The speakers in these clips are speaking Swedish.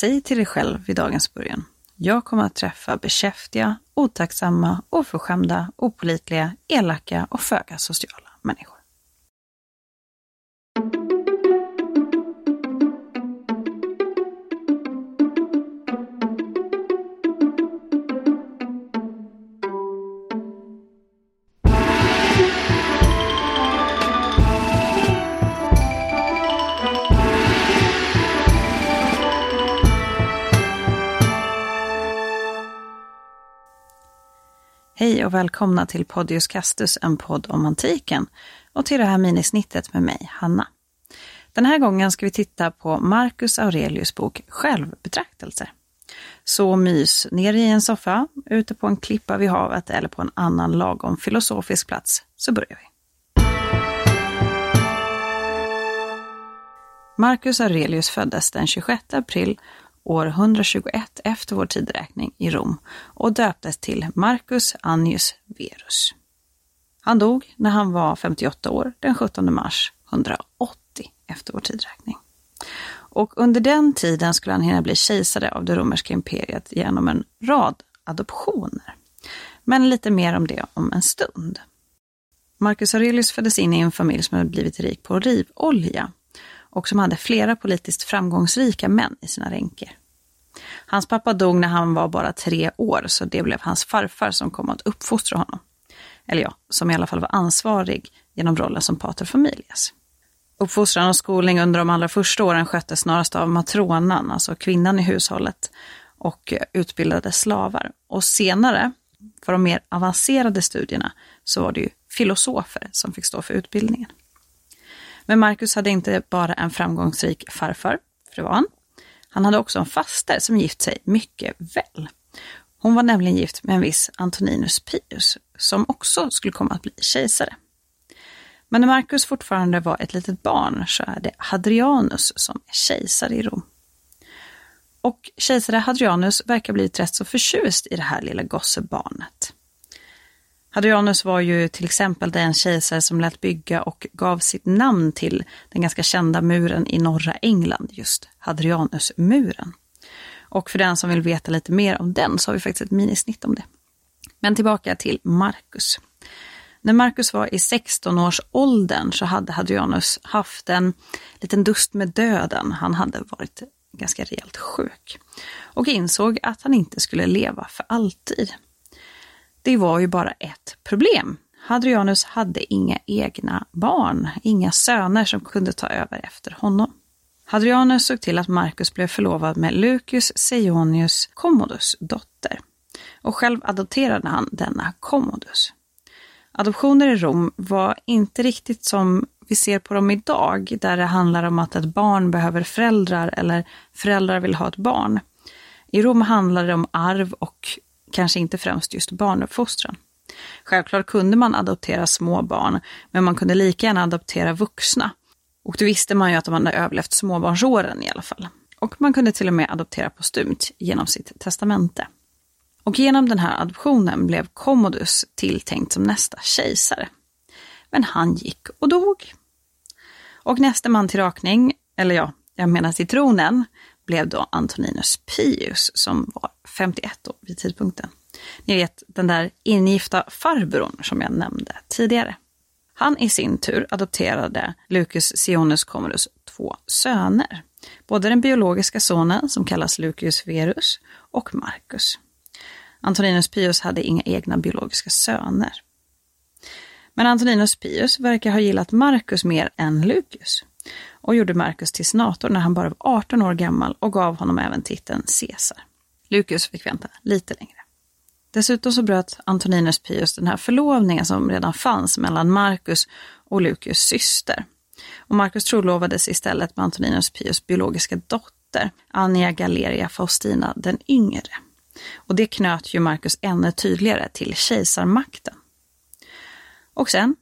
Säg till dig själv vid dagens början. Jag kommer att träffa bekäftiga, otacksamma, oförskämda, opolitliga, elaka och föga sociala människor. Hej och välkomna till Podius Castus, en podd om antiken och till det här minisnittet med mig, Hanna. Den här gången ska vi titta på Marcus Aurelius bok Självbetraktelser. Så mys ner i en soffa, ute på en klippa vid havet eller på en annan lagom filosofisk plats, så börjar vi. Marcus Aurelius föddes den 26 april år 121 efter vår tideräkning i Rom och döptes till Marcus Annius Verus. Han dog när han var 58 år den 17 mars 180 efter vår tideräkning. Och under den tiden skulle han hinna bli kejsare av det romerska imperiet genom en rad adoptioner. Men lite mer om det om en stund. Marcus Aurelius föddes in i en familj som hade blivit rik på olivolja och som hade flera politiskt framgångsrika män i sina ränker. Hans pappa dog när han var bara tre år, så det blev hans farfar som kom att uppfostra honom. Eller ja, som i alla fall var ansvarig genom rollen som pater familias. Uppfostran och skolning under de allra första åren sköttes snarast av matronan, alltså kvinnan i hushållet, och utbildade slavar. Och senare, för de mer avancerade studierna, så var det ju filosofer som fick stå för utbildningen. Men Marcus hade inte bara en framgångsrik farfar, för det var han. Han hade också en faster som gift sig mycket väl. Hon var nämligen gift med en viss Antoninus Pius, som också skulle komma att bli kejsare. Men när Marcus fortfarande var ett litet barn så är det Hadrianus som är kejsare i Rom. Och kejsare Hadrianus verkar blivit rätt så förtjust i det här lilla gossebarnet. Hadrianus var ju till exempel den kejsare som lät bygga och gav sitt namn till den ganska kända muren i norra England, just Hadrianusmuren. Och för den som vill veta lite mer om den så har vi faktiskt ett minisnitt om det. Men tillbaka till Marcus. När Marcus var i 16-årsåldern så hade Hadrianus haft en liten dust med döden. Han hade varit ganska rejält sjuk och insåg att han inte skulle leva för alltid. Det var ju bara ett problem. Hadrianus hade inga egna barn, inga söner som kunde ta över efter honom. Hadrianus såg till att Marcus blev förlovad med Lucius Seionius Commodus dotter och själv adopterade han denna Commodus. Adoptioner i Rom var inte riktigt som vi ser på dem idag, där det handlar om att ett barn behöver föräldrar eller föräldrar vill ha ett barn. I Rom handlade det om arv och kanske inte främst just barnuppfostran. Självklart kunde man adoptera små barn, men man kunde lika gärna adoptera vuxna. Och då visste man ju att de hade överlevt småbarnsåren i alla fall. Och man kunde till och med adoptera postumt genom sitt testamente. Och genom den här adoptionen blev Commodus tilltänkt som nästa kejsare. Men han gick och dog. Och nästa man till rakning, eller ja, jag menar till tronen, blev då Antoninus Pius som var 51 år vid tidpunkten. Ni vet den där ingifta farbrorn som jag nämnde tidigare. Han i sin tur adopterade Lucius Sionus Commodus två söner. Både den biologiska sonen som kallas Lucius Verus och Marcus. Antoninus Pius hade inga egna biologiska söner. Men Antoninus Pius verkar ha gillat Marcus mer än Lucius och gjorde Marcus till senator när han bara var 18 år gammal och gav honom även titeln Caesar. Lucius fick vänta lite längre. Dessutom så bröt Antoninus Pius den här förlovningen som redan fanns mellan Marcus och Lucius syster. Och Marcus trolovades istället med Antoninus Pius biologiska dotter, Annia Galeria Faustina den yngre. Och det knöt ju Marcus ännu tydligare till kejsarmakten. Och sen,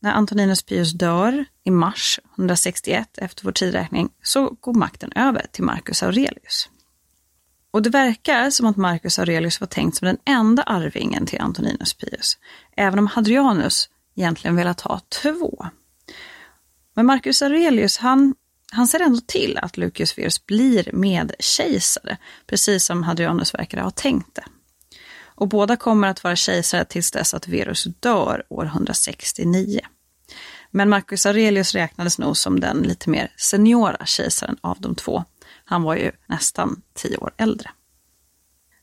när Antoninus Pius dör i mars 161 efter vår tidräkning, så går makten över till Marcus Aurelius. Och det verkar som att Marcus Aurelius var tänkt som den enda arvingen till Antoninus Pius, även om Hadrianus egentligen velat ha två. Men Marcus Aurelius, han han ser ändå till att Lucius Verus blir medkejsare, precis som Hadrianus verkar ha tänkt det. Och båda kommer att vara kejsare tills dess att Verus dör år 169. Men Marcus Aurelius räknades nog som den lite mer seniora kejsaren av de två. Han var ju nästan tio år äldre.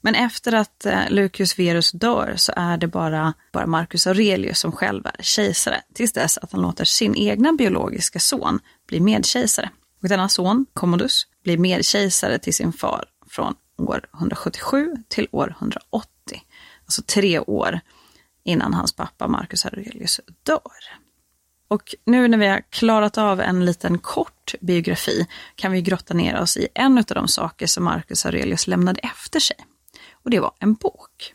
Men efter att eh, Lucius Verus dör så är det bara, bara Marcus Aurelius som själv är kejsare, tills dess att han låter sin egna biologiska son bli medkejsare. Och denna son, Commodus, blir medkejsare till sin far från år 177 till år 180. Alltså tre år innan hans pappa Marcus Aurelius dör. Och nu när vi har klarat av en liten kort biografi kan vi grotta ner oss i en av de saker som Marcus Aurelius lämnade efter sig. Och det var en bok.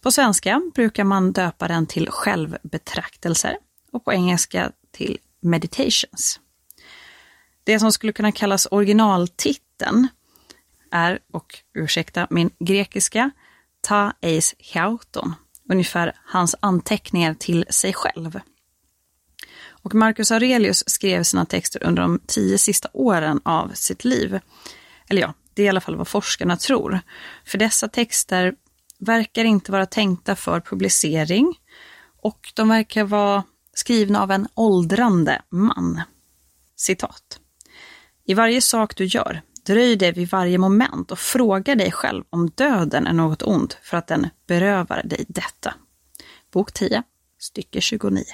På svenska brukar man döpa den till självbetraktelser och på engelska till meditations. Det som skulle kunna kallas originaltiteln är, och ursäkta min grekiska, ta eis hiauton, ungefär hans anteckningar till sig själv. Och Marcus Aurelius skrev sina texter under de tio sista åren av sitt liv. Eller ja, det är i alla fall vad forskarna tror. För dessa texter verkar inte vara tänkta för publicering och de verkar vara skrivna av en åldrande man. Citat. I varje sak du gör, dröj dig vid varje moment och fråga dig själv om döden är något ont för att den berövar dig detta. Bok 10, stycke 29.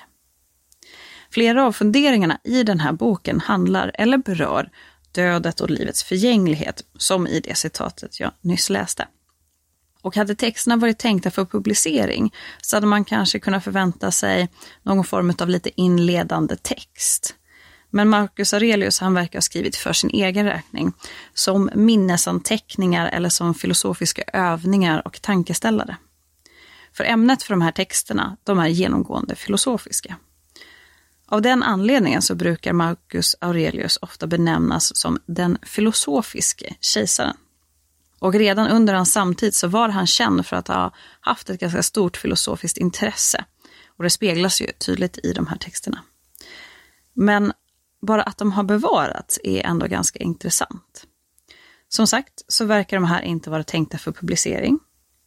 Flera av funderingarna i den här boken handlar eller berör dödet och livets förgänglighet, som i det citatet jag nyss läste. Och hade texterna varit tänkta för publicering så hade man kanske kunnat förvänta sig någon form av lite inledande text. Men Marcus Aurelius han verkar ha skrivit för sin egen räkning, som minnesanteckningar eller som filosofiska övningar och tankeställare. För ämnet för de här texterna, de är genomgående filosofiska. Av den anledningen så brukar Marcus Aurelius ofta benämnas som den filosofiske kejsaren. Och redan under hans samtid så var han känd för att ha haft ett ganska stort filosofiskt intresse. Och det speglas ju tydligt i de här texterna. Men bara att de har bevarats är ändå ganska intressant. Som sagt så verkar de här inte vara tänkta för publicering.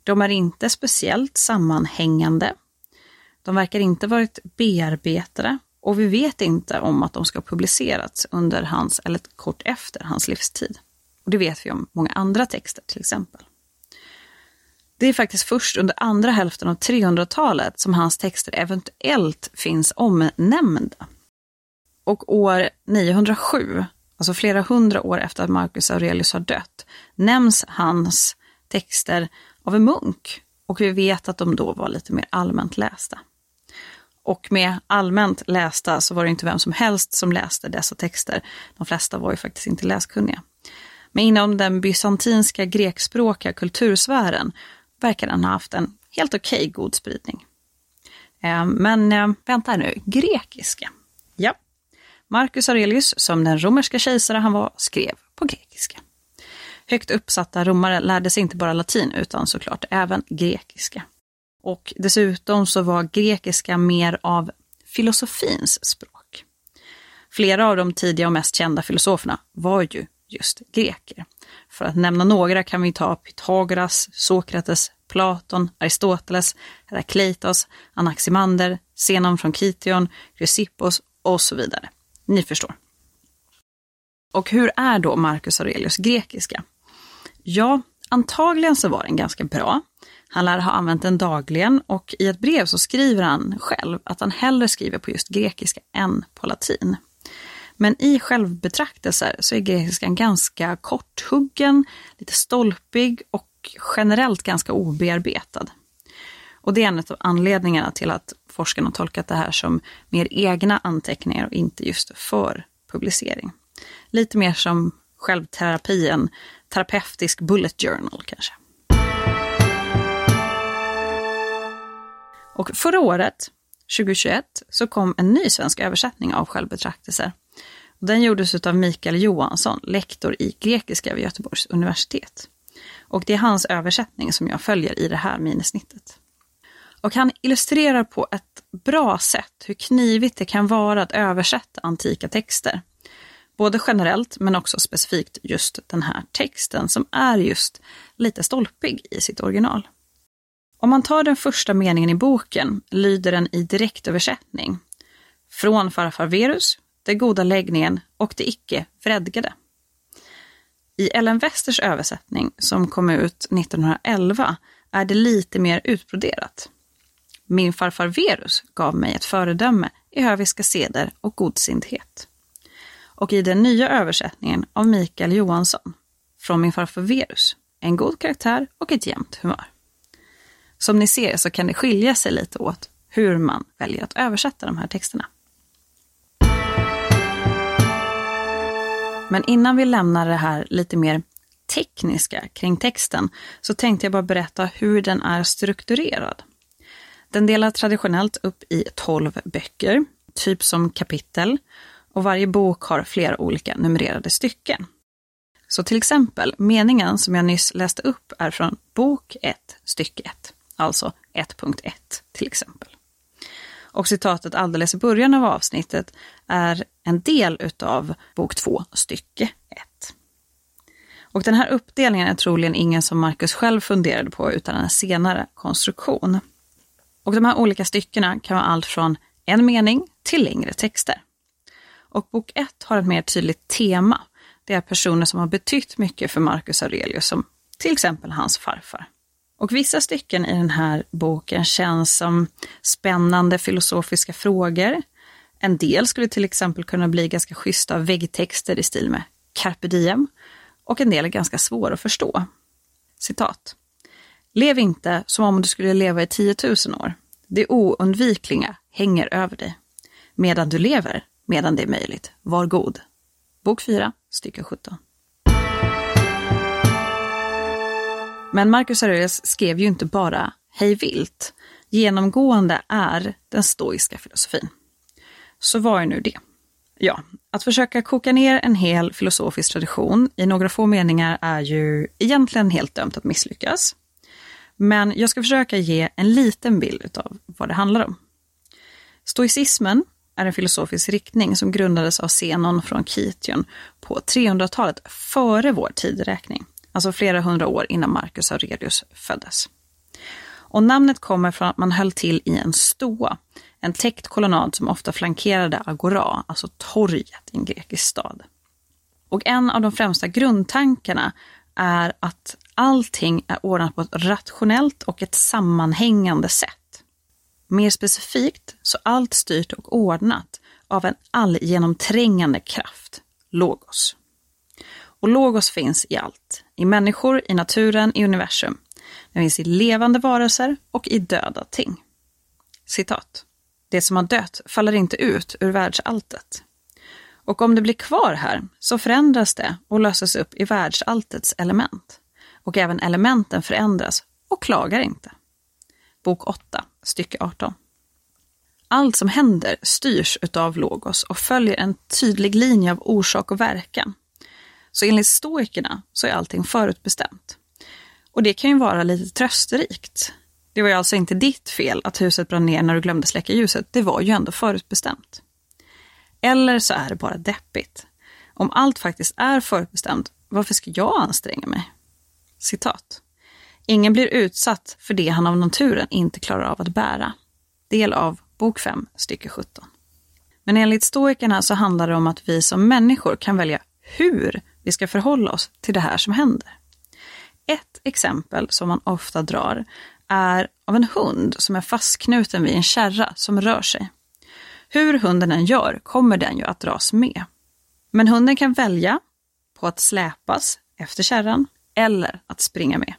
De är inte speciellt sammanhängande. De verkar inte varit bearbetade och vi vet inte om att de ska ha publicerats under hans, eller kort efter hans livstid. Och det vet vi om många andra texter till exempel. Det är faktiskt först under andra hälften av 300-talet som hans texter eventuellt finns omnämnda. Och år 907, alltså flera hundra år efter att Marcus Aurelius har dött, nämns hans texter av en munk och vi vet att de då var lite mer allmänt lästa. Och med allmänt lästa så var det inte vem som helst som läste dessa texter. De flesta var ju faktiskt inte läskunniga. Men inom den bysantinska grekspråkiga kultursfären verkar den ha haft en helt okej okay god spridning. Eh, men eh, vänta här nu, grekiska. Ja, Marcus Aurelius, som den romerska kejsare han var, skrev på grekiska. Högt uppsatta romare lärde sig inte bara latin utan såklart även grekiska. Och dessutom så var grekiska mer av filosofins språk. Flera av de tidiga och mest kända filosoferna var ju just greker. För att nämna några kan vi ta Pythagoras, Sokrates, Platon, Aristoteles, Herakleitos, Anaximander, Zenon från Kition, Chrysippos och så vidare. Ni förstår. Och hur är då Marcus Aurelius grekiska? Ja, antagligen så var den ganska bra. Han lär ha använt den dagligen och i ett brev så skriver han själv att han hellre skriver på just grekiska än på latin. Men i självbetraktelser så är grekiskan ganska korthuggen, lite stolpig och generellt ganska obearbetad. Och det är en av anledningarna till att forskarna tolkat det här som mer egna anteckningar och inte just för publicering. Lite mer som självterapi, en terapeutisk bullet journal kanske. Och förra året, 2021, så kom en ny svensk översättning av självbetraktelser. Den gjordes av Mikael Johansson, lektor i grekiska vid Göteborgs universitet. Och det är hans översättning som jag följer i det här minisnittet. Och han illustrerar på ett bra sätt hur knivigt det kan vara att översätta antika texter. Både generellt men också specifikt just den här texten som är just lite stolpig i sitt original. Om man tar den första meningen i boken lyder den i direktöversättning. Från farfar Verus, den goda läggningen och det icke vredgade. I Ellen Westers översättning, som kom ut 1911, är det lite mer utbroderat. Min farfar Verus gav mig ett föredöme i höviska seder och godsindhet. Och i den nya översättningen av Mikael Johansson, Från min farfar Verus, en god karaktär och ett jämnt humör. Som ni ser så kan det skilja sig lite åt hur man väljer att översätta de här texterna. Men innan vi lämnar det här lite mer tekniska kring texten så tänkte jag bara berätta hur den är strukturerad. Den delar traditionellt upp i tolv böcker, typ som kapitel, och varje bok har flera olika numrerade stycken. Så till exempel, meningen som jag nyss läste upp är från bok 1, stycke 1, alltså 1.1 till exempel. Och citatet alldeles i början av avsnittet är en del utav bok 2, stycke 1. Och den här uppdelningen är troligen ingen som Marcus själv funderade på utan en senare konstruktion. Och de här olika styckena kan vara allt från en mening till längre texter. Och bok 1 har ett mer tydligt tema. Det är personer som har betytt mycket för Marcus Aurelius, som till exempel hans farfar. Och vissa stycken i den här boken känns som spännande filosofiska frågor. En del skulle till exempel kunna bli ganska schyssta väggtexter i stil med carpe diem och en del är ganska svåra att förstå. Citat. Lev inte som om du skulle leva i 10 000 år. Det oundvikliga hänger över dig. Medan du lever, medan det är möjligt, var god. Bok 4, stycke 17. Men Marcus Aurelius skrev ju inte bara hej vilt. Genomgående är den stoiska filosofin. Så vad är nu det? Ja, att försöka koka ner en hel filosofisk tradition i några få meningar är ju egentligen helt dömt att misslyckas. Men jag ska försöka ge en liten bild av vad det handlar om. Stoicismen är en filosofisk riktning som grundades av Zenon från Kition på 300-talet före vår tideräkning, alltså flera hundra år innan Marcus Aurelius föddes. Och namnet kommer från att man höll till i en stoa, en täckt kolonnad som ofta flankerade agora, alltså torget i en grekisk stad. Och en av de främsta grundtankarna är att allting är ordnat på ett rationellt och ett sammanhängande sätt. Mer specifikt så allt styrt och ordnat av en allgenomträngande kraft, logos. Och logos finns i allt, i människor, i naturen, i universum. Den finns i levande varelser och i döda ting. Citat. Det som har dött faller inte ut ur världsalltet. Och om det blir kvar här så förändras det och löses upp i världsalltets element. Och även elementen förändras och klagar inte. Bok 8, stycke 18. Allt som händer styrs utav logos och följer en tydlig linje av orsak och verkan. Så enligt stoikerna så är allting förutbestämt. Och det kan ju vara lite trösterikt. Det var ju alltså inte ditt fel att huset brann ner när du glömde släcka ljuset. Det var ju ändå förutbestämt. Eller så är det bara deppigt. Om allt faktiskt är förutbestämt, varför ska jag anstränga mig? Citat. Ingen blir utsatt för det han av naturen inte klarar av att bära. Del av bok 5, stycke 17. Men enligt stoikerna så handlar det om att vi som människor kan välja hur vi ska förhålla oss till det här som händer. Ett exempel som man ofta drar är av en hund som är fastknuten vid en kärra som rör sig. Hur hunden än gör kommer den ju att dras med. Men hunden kan välja på att släpas efter kärran eller att springa med.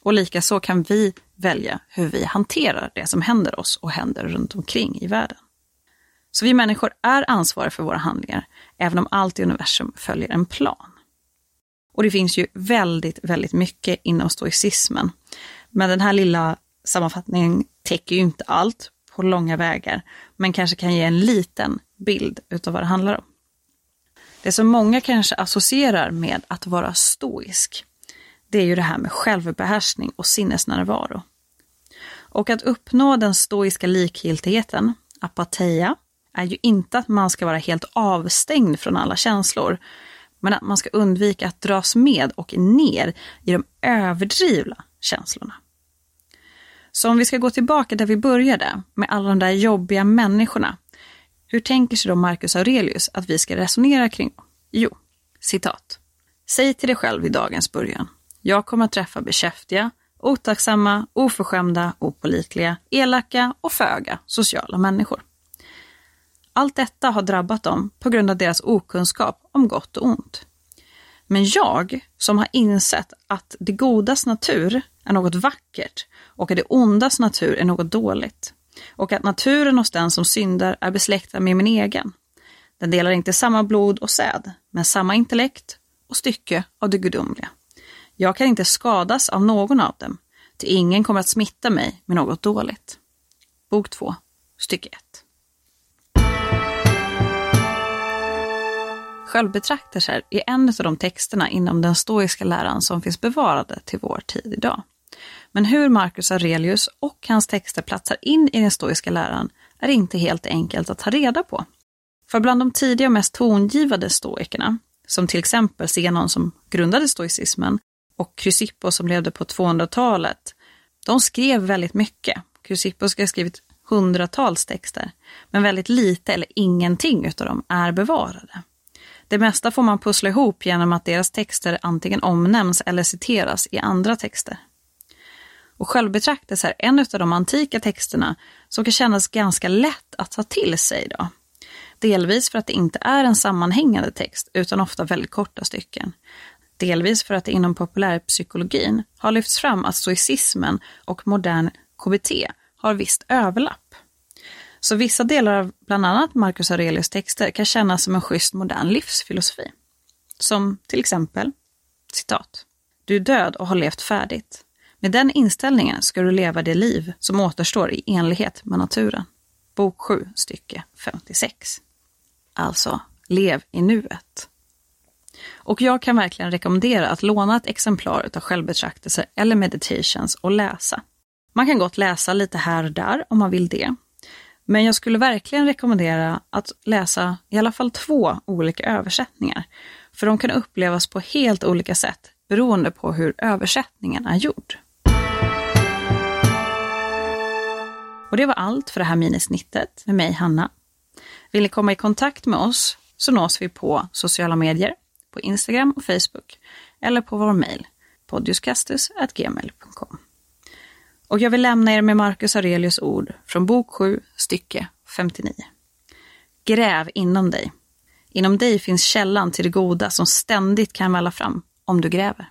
Och likaså kan vi välja hur vi hanterar det som händer oss och händer runt omkring i världen. Så vi människor är ansvariga för våra handlingar, även om allt i universum följer en plan. Och det finns ju väldigt, väldigt mycket inom stoicismen. Men den här lilla sammanfattningen täcker ju inte allt på långa vägar, men kanske kan ge en liten bild utav vad det handlar om. Det som många kanske associerar med att vara stoisk, det är ju det här med självbehärskning och sinnesnärvaro. Och att uppnå den stoiska likgiltigheten, apateia, är ju inte att man ska vara helt avstängd från alla känslor, men att man ska undvika att dras med och ner i de överdrivna känslorna. Så om vi ska gå tillbaka där vi började, med alla de där jobbiga människorna, hur tänker sig då Marcus Aurelius att vi ska resonera kring dem? Jo, citat. Säg till dig själv i dagens början. Jag kommer att träffa bekäftiga, otacksamma, oförskämda, opolitliga, elaka och föga sociala människor. Allt detta har drabbat dem på grund av deras okunskap om gott och ont. Men jag, som har insett att det godas natur är något vackert och att det ondas natur är något dåligt, och att naturen hos den som syndar är besläktad med min egen. Den delar inte samma blod och säd, men samma intellekt och stycke av det gudomliga. Jag kan inte skadas av någon av dem, till ingen kommer att smitta mig med något dåligt. Bok 2, stycke 1. Självbetraktelser är en av de texterna inom den stoiska läran som finns bevarade till vår tid idag. Men hur Marcus Aurelius och hans texter platsar in i den stoiska läran är inte helt enkelt att ta reda på. För bland de tidiga och mest tongivande stoikerna, som till exempel Zenon som grundade stoicismen och Chrysippos som levde på 200-talet, de skrev väldigt mycket. Chrysippos ska ha skrivit hundratals texter, men väldigt lite eller ingenting utav dem är bevarade. Det mesta får man pussla ihop genom att deras texter antingen omnämns eller citeras i andra texter. Och självbetraktelse är en av de antika texterna som kan kännas ganska lätt att ta till sig Då. Delvis för att det inte är en sammanhängande text, utan ofta väldigt korta stycken. Delvis för att det inom populärpsykologin har lyfts fram att stoicismen och modern KBT har visst överlapp. Så vissa delar av bland annat Marcus Aurelius texter kan kännas som en schysst modern livsfilosofi. Som till exempel, citat, Du är död och har levt färdigt. Med den inställningen ska du leva det liv som återstår i enlighet med naturen. Bok 7, stycke 56. Alltså, lev i nuet. Och jag kan verkligen rekommendera att låna ett exemplar av självbetraktelse eller meditations och läsa. Man kan gott läsa lite här och där om man vill det. Men jag skulle verkligen rekommendera att läsa i alla fall två olika översättningar. För de kan upplevas på helt olika sätt beroende på hur översättningen är gjord. Och det var allt för det här minisnittet med mig, Hanna. Vill ni komma i kontakt med oss så nås vi på sociala medier, på Instagram och Facebook eller på vår mejl, podiuskastus.gmail.com. Och jag vill lämna er med Marcus Aurelius ord från bok 7, stycke 59. Gräv inom dig. Inom dig finns källan till det goda som ständigt kan välla fram om du gräver.